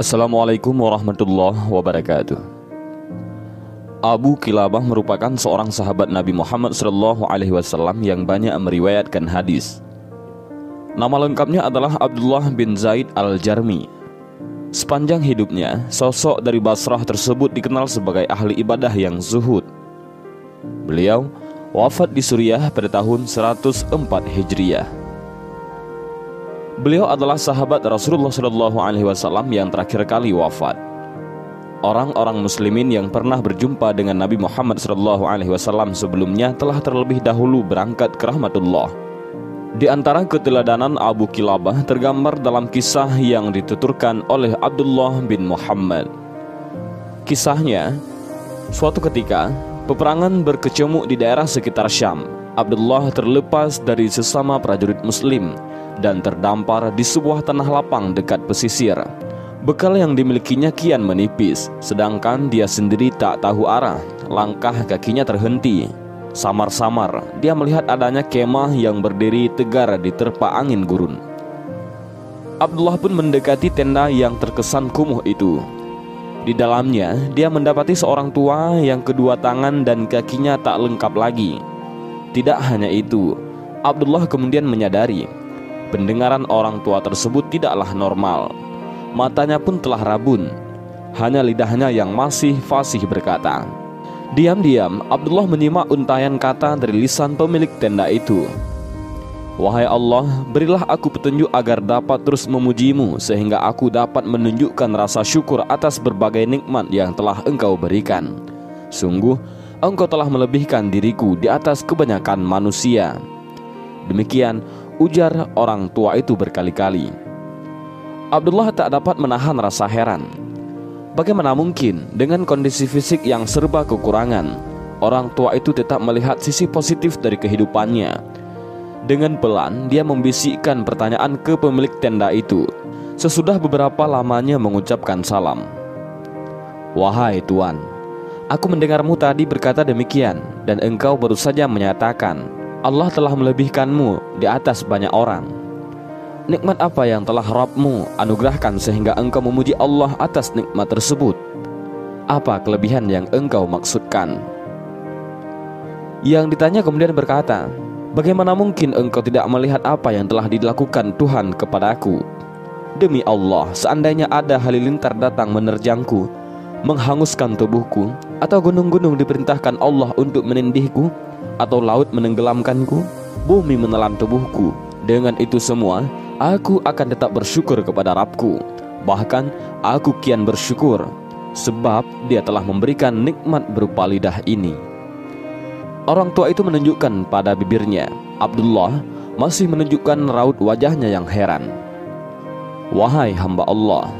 Assalamualaikum warahmatullahi wabarakatuh. Abu Kilabah merupakan seorang sahabat Nabi Muhammad SAW yang banyak meriwayatkan hadis. Nama lengkapnya adalah Abdullah bin Zaid al-Jarmi. Sepanjang hidupnya, sosok dari Basrah tersebut dikenal sebagai ahli ibadah yang zuhud. Beliau wafat di Suriah pada tahun 104 Hijriah. Beliau adalah sahabat Rasulullah SAW yang terakhir kali wafat. Orang-orang Muslimin yang pernah berjumpa dengan Nabi Muhammad SAW sebelumnya telah terlebih dahulu berangkat ke rahmatullah. Di antara keteladanan Abu Kilabah tergambar dalam kisah yang dituturkan oleh Abdullah bin Muhammad. Kisahnya, suatu ketika peperangan berkecamuk di daerah sekitar Syam. Abdullah terlepas dari sesama prajurit Muslim dan terdampar di sebuah tanah lapang dekat pesisir. Bekal yang dimilikinya kian menipis, sedangkan dia sendiri tak tahu arah. Langkah kakinya terhenti. Samar-samar, dia melihat adanya kemah yang berdiri tegar di terpa angin gurun. Abdullah pun mendekati tenda yang terkesan kumuh itu. Di dalamnya, dia mendapati seorang tua yang kedua tangan dan kakinya tak lengkap lagi. Tidak hanya itu, Abdullah kemudian menyadari Pendengaran orang tua tersebut tidaklah normal. Matanya pun telah rabun. Hanya lidahnya yang masih fasih berkata. Diam-diam, Abdullah menyimak untayan kata dari lisan pemilik tenda itu. Wahai Allah, berilah aku petunjuk agar dapat terus memujimu sehingga aku dapat menunjukkan rasa syukur atas berbagai nikmat yang telah engkau berikan. Sungguh, engkau telah melebihkan diriku di atas kebanyakan manusia. Demikian, Ujar orang tua itu berkali-kali. Abdullah tak dapat menahan rasa heran. Bagaimana mungkin dengan kondisi fisik yang serba kekurangan, orang tua itu tetap melihat sisi positif dari kehidupannya. Dengan pelan, dia membisikkan pertanyaan ke pemilik tenda itu. Sesudah beberapa lamanya mengucapkan salam. Wahai Tuan, aku mendengarmu tadi berkata demikian, dan engkau baru saja menyatakan Allah telah melebihkanmu di atas banyak orang. Nikmat apa yang telah Rabbmu anugerahkan sehingga engkau memuji Allah atas nikmat tersebut? Apa kelebihan yang engkau maksudkan? Yang ditanya kemudian berkata, Bagaimana mungkin engkau tidak melihat apa yang telah dilakukan Tuhan kepadaku? Demi Allah, seandainya ada halilintar datang menerjangku, menghanguskan tubuhku, atau gunung-gunung diperintahkan Allah untuk menindihku, atau laut menenggelamkanku, bumi menelan tubuhku. Dengan itu semua, aku akan tetap bersyukur kepada Rabku. Bahkan aku kian bersyukur sebab dia telah memberikan nikmat berupa lidah ini. Orang tua itu menunjukkan pada bibirnya. Abdullah masih menunjukkan raut wajahnya yang heran. Wahai hamba Allah,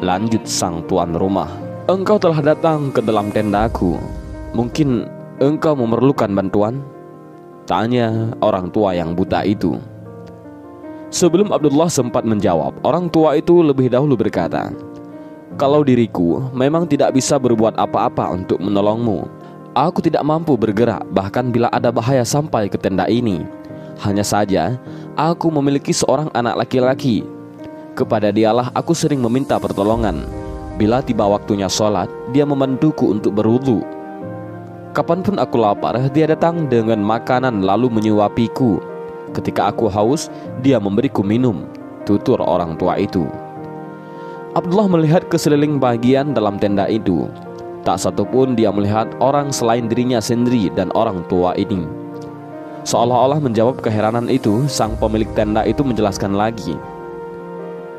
lanjut sang tuan rumah. Engkau telah datang ke dalam tendaku. Mungkin Engkau memerlukan bantuan? Tanya orang tua yang buta itu. Sebelum Abdullah sempat menjawab, orang tua itu lebih dahulu berkata, "Kalau diriku memang tidak bisa berbuat apa-apa untuk menolongmu. Aku tidak mampu bergerak, bahkan bila ada bahaya sampai ke tenda ini. Hanya saja, aku memiliki seorang anak laki-laki. Kepada dialah aku sering meminta pertolongan. Bila tiba waktunya sholat, dia membantuku untuk berwudu Kapan pun aku lapar, dia datang dengan makanan lalu menyuapiku. Ketika aku haus, dia memberiku minum. Tutur orang tua itu. Abdullah melihat ke seliling bagian dalam tenda itu. Tak satupun dia melihat orang selain dirinya sendiri dan orang tua ini. Seolah-olah menjawab keheranan itu, sang pemilik tenda itu menjelaskan lagi.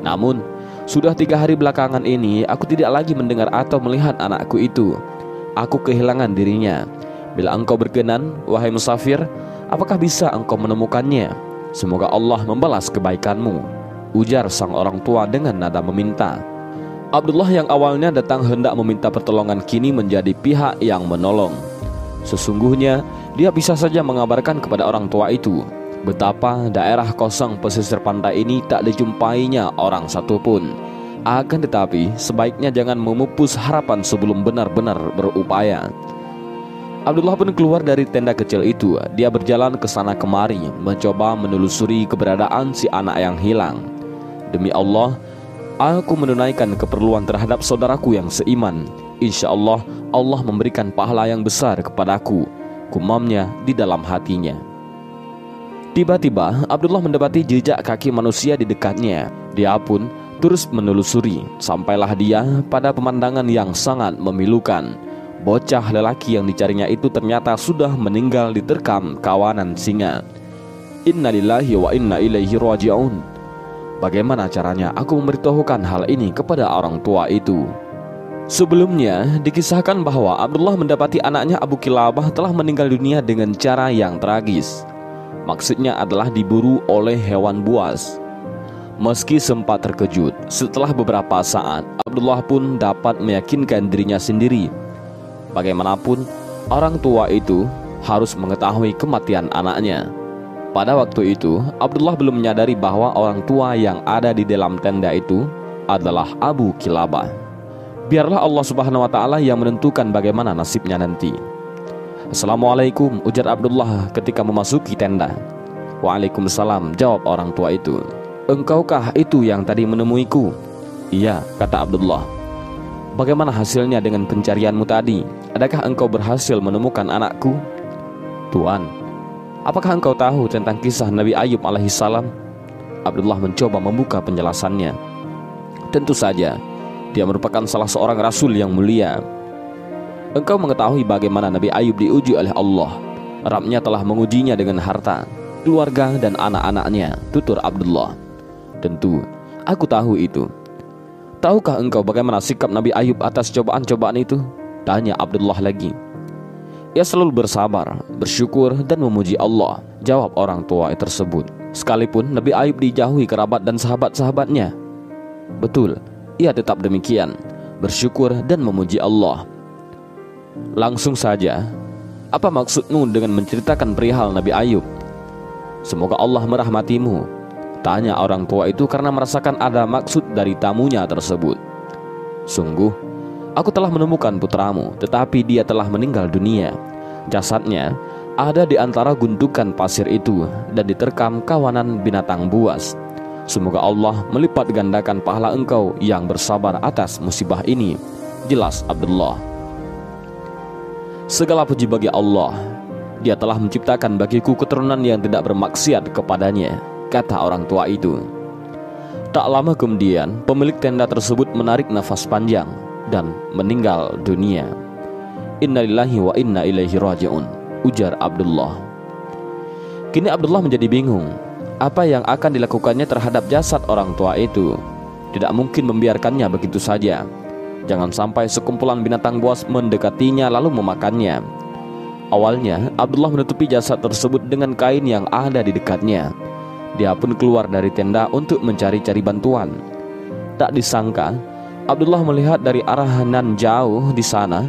Namun, sudah tiga hari belakangan ini, aku tidak lagi mendengar atau melihat anakku itu aku kehilangan dirinya. Bila engkau berkenan, wahai musafir, apakah bisa engkau menemukannya? Semoga Allah membalas kebaikanmu. Ujar sang orang tua dengan nada meminta. Abdullah yang awalnya datang hendak meminta pertolongan kini menjadi pihak yang menolong. Sesungguhnya dia bisa saja mengabarkan kepada orang tua itu betapa daerah kosong pesisir pantai ini tak dijumpainya orang satupun akan tetapi, sebaiknya jangan memupus harapan sebelum benar-benar berupaya. Abdullah pun keluar dari tenda kecil itu. Dia berjalan ke sana kemari, mencoba menelusuri keberadaan si anak yang hilang. Demi Allah, Aku menunaikan keperluan terhadap saudaraku yang seiman. Insya Allah, Allah memberikan pahala yang besar kepadaku. Kumamnya di dalam hatinya. Tiba-tiba, Abdullah mendapati jejak kaki manusia di dekatnya. Dia pun terus menelusuri, sampailah dia pada pemandangan yang sangat memilukan. Bocah lelaki yang dicarinya itu ternyata sudah meninggal diterkam kawanan singa. Innalillahi wa inna ilaihi raji'un. Bagaimana caranya aku memberitahukan hal ini kepada orang tua itu? Sebelumnya dikisahkan bahwa Abdullah mendapati anaknya Abu Kilabah telah meninggal dunia dengan cara yang tragis. Maksudnya adalah diburu oleh hewan buas. Meski sempat terkejut, setelah beberapa saat Abdullah pun dapat meyakinkan dirinya sendiri. Bagaimanapun, orang tua itu harus mengetahui kematian anaknya. Pada waktu itu, Abdullah belum menyadari bahwa orang tua yang ada di dalam tenda itu adalah Abu Kilabah. Biarlah Allah Subhanahu wa taala yang menentukan bagaimana nasibnya nanti. Assalamualaikum, ujar Abdullah ketika memasuki tenda. Waalaikumsalam, jawab orang tua itu. Engkaukah itu yang tadi menemuiku? Iya, kata Abdullah. Bagaimana hasilnya dengan pencarianmu tadi? Adakah engkau berhasil menemukan anakku? Tuan, apakah engkau tahu tentang kisah Nabi Ayub alaihissalam? Abdullah mencoba membuka penjelasannya. Tentu saja, dia merupakan salah seorang rasul yang mulia. Engkau mengetahui bagaimana Nabi Ayub diuji oleh Allah. Rabnya telah mengujinya dengan harta, keluarga, dan anak-anaknya, tutur Abdullah. Tentu, aku tahu itu. Tahukah engkau bagaimana sikap Nabi Ayub atas cobaan-cobaan itu? Tanya Abdullah lagi. Ia selalu bersabar, bersyukur, dan memuji Allah, jawab orang tua tersebut. Sekalipun Nabi Ayub dijauhi kerabat dan sahabat-sahabatnya. Betul, ia tetap demikian, bersyukur dan memuji Allah. Langsung saja, apa maksudmu dengan menceritakan perihal Nabi Ayub? Semoga Allah merahmatimu, Tanya orang tua itu karena merasakan ada maksud dari tamunya tersebut. Sungguh, aku telah menemukan putramu, tetapi dia telah meninggal dunia. Jasadnya ada di antara gundukan pasir itu dan diterkam kawanan binatang buas. Semoga Allah melipat gandakan pahala engkau yang bersabar atas musibah ini. Jelas Abdullah. Segala puji bagi Allah. Dia telah menciptakan bagiku keturunan yang tidak bermaksiat kepadanya kata orang tua itu. Tak lama kemudian, pemilik tenda tersebut menarik nafas panjang dan meninggal dunia. Innalillahi wa inna ilaihi raji'un, ujar Abdullah. Kini Abdullah menjadi bingung, apa yang akan dilakukannya terhadap jasad orang tua itu. Tidak mungkin membiarkannya begitu saja. Jangan sampai sekumpulan binatang buas mendekatinya lalu memakannya. Awalnya, Abdullah menutupi jasad tersebut dengan kain yang ada di dekatnya. Dia pun keluar dari tenda untuk mencari-cari bantuan. Tak disangka, Abdullah melihat dari arah nan jauh di sana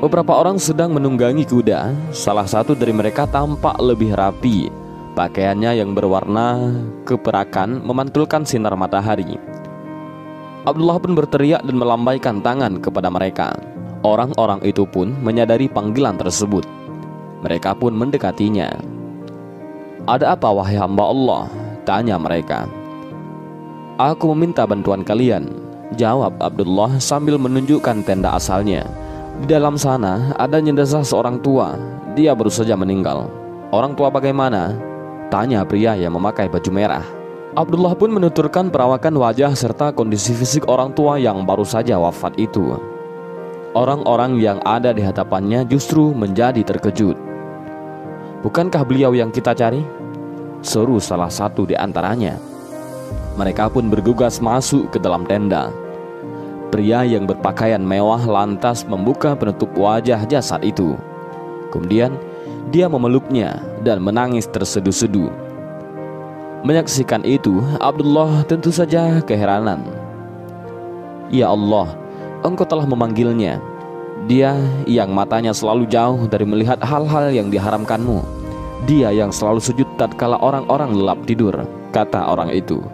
beberapa orang sedang menunggangi kuda. Salah satu dari mereka tampak lebih rapi. Pakaiannya yang berwarna keperakan memantulkan sinar matahari. Abdullah pun berteriak dan melambaikan tangan kepada mereka. Orang-orang itu pun menyadari panggilan tersebut. Mereka pun mendekatinya. Ada apa wahai hamba Allah? Tanya mereka. Aku meminta bantuan kalian, jawab Abdullah sambil menunjukkan tenda asalnya. Di dalam sana ada jenazah seorang tua. Dia baru saja meninggal. Orang tua bagaimana? Tanya pria yang memakai baju merah. Abdullah pun menuturkan perawakan wajah serta kondisi fisik orang tua yang baru saja wafat itu. Orang-orang yang ada di hadapannya justru menjadi terkejut. Bukankah beliau yang kita cari? seru salah satu di antaranya. Mereka pun bergegas masuk ke dalam tenda. Pria yang berpakaian mewah lantas membuka penutup wajah jasad itu. Kemudian dia memeluknya dan menangis terseduh-seduh. Menyaksikan itu, Abdullah tentu saja keheranan. Ya Allah, Engkau telah memanggilnya. Dia yang matanya selalu jauh dari melihat hal-hal yang diharamkanmu dia yang selalu sujud tatkala orang-orang lelap tidur, kata orang itu.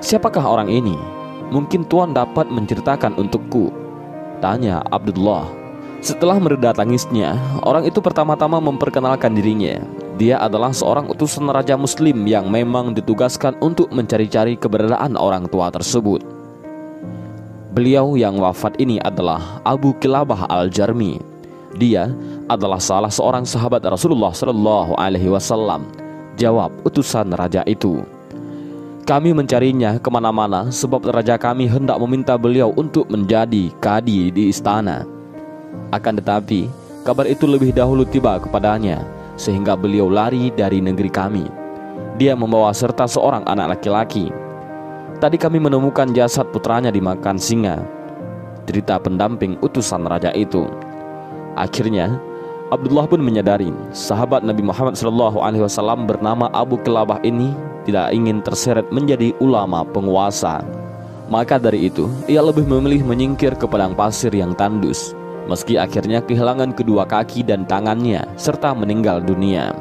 Siapakah orang ini? Mungkin Tuan dapat menceritakan untukku. Tanya Abdullah. Setelah mereda tangisnya, orang itu pertama-tama memperkenalkan dirinya. Dia adalah seorang utusan raja muslim yang memang ditugaskan untuk mencari-cari keberadaan orang tua tersebut. Beliau yang wafat ini adalah Abu Kilabah Al-Jarmi. Dia adalah salah seorang sahabat Rasulullah Shallallahu Alaihi Wasallam. Jawab utusan raja itu. Kami mencarinya ke mana-mana sebab raja kami hendak meminta beliau untuk menjadi kadi di istana. Akan tetapi, kabar itu lebih dahulu tiba kepadanya, sehingga beliau lari dari negeri kami. Dia membawa serta seorang anak laki-laki. Tadi kami menemukan jasad putranya dimakan singa. Cerita pendamping utusan raja itu. Akhirnya, Abdullah pun menyadari sahabat Nabi Muhammad SAW bernama Abu Kelabah ini tidak ingin terseret menjadi ulama penguasa. Maka dari itu, ia lebih memilih menyingkir ke padang pasir yang tandus, meski akhirnya kehilangan kedua kaki dan tangannya serta meninggal dunia.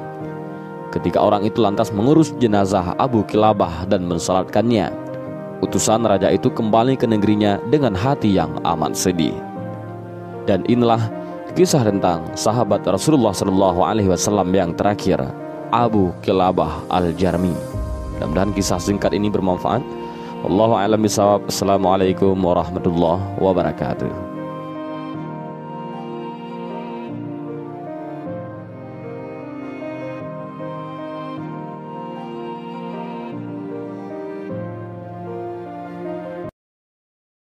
Ketika orang itu lantas mengurus jenazah Abu Kilabah dan mensalatkannya, utusan raja itu kembali ke negerinya dengan hati yang amat sedih. Dan inilah kisah tentang sahabat Rasulullah Shallallahu Alaihi Wasallam yang terakhir, Abu Kilabah Al Jarmi. Mudah-mudahan kisah singkat ini bermanfaat. Wallahu a'lam bishawab. Assalamualaikum warahmatullahi wabarakatuh.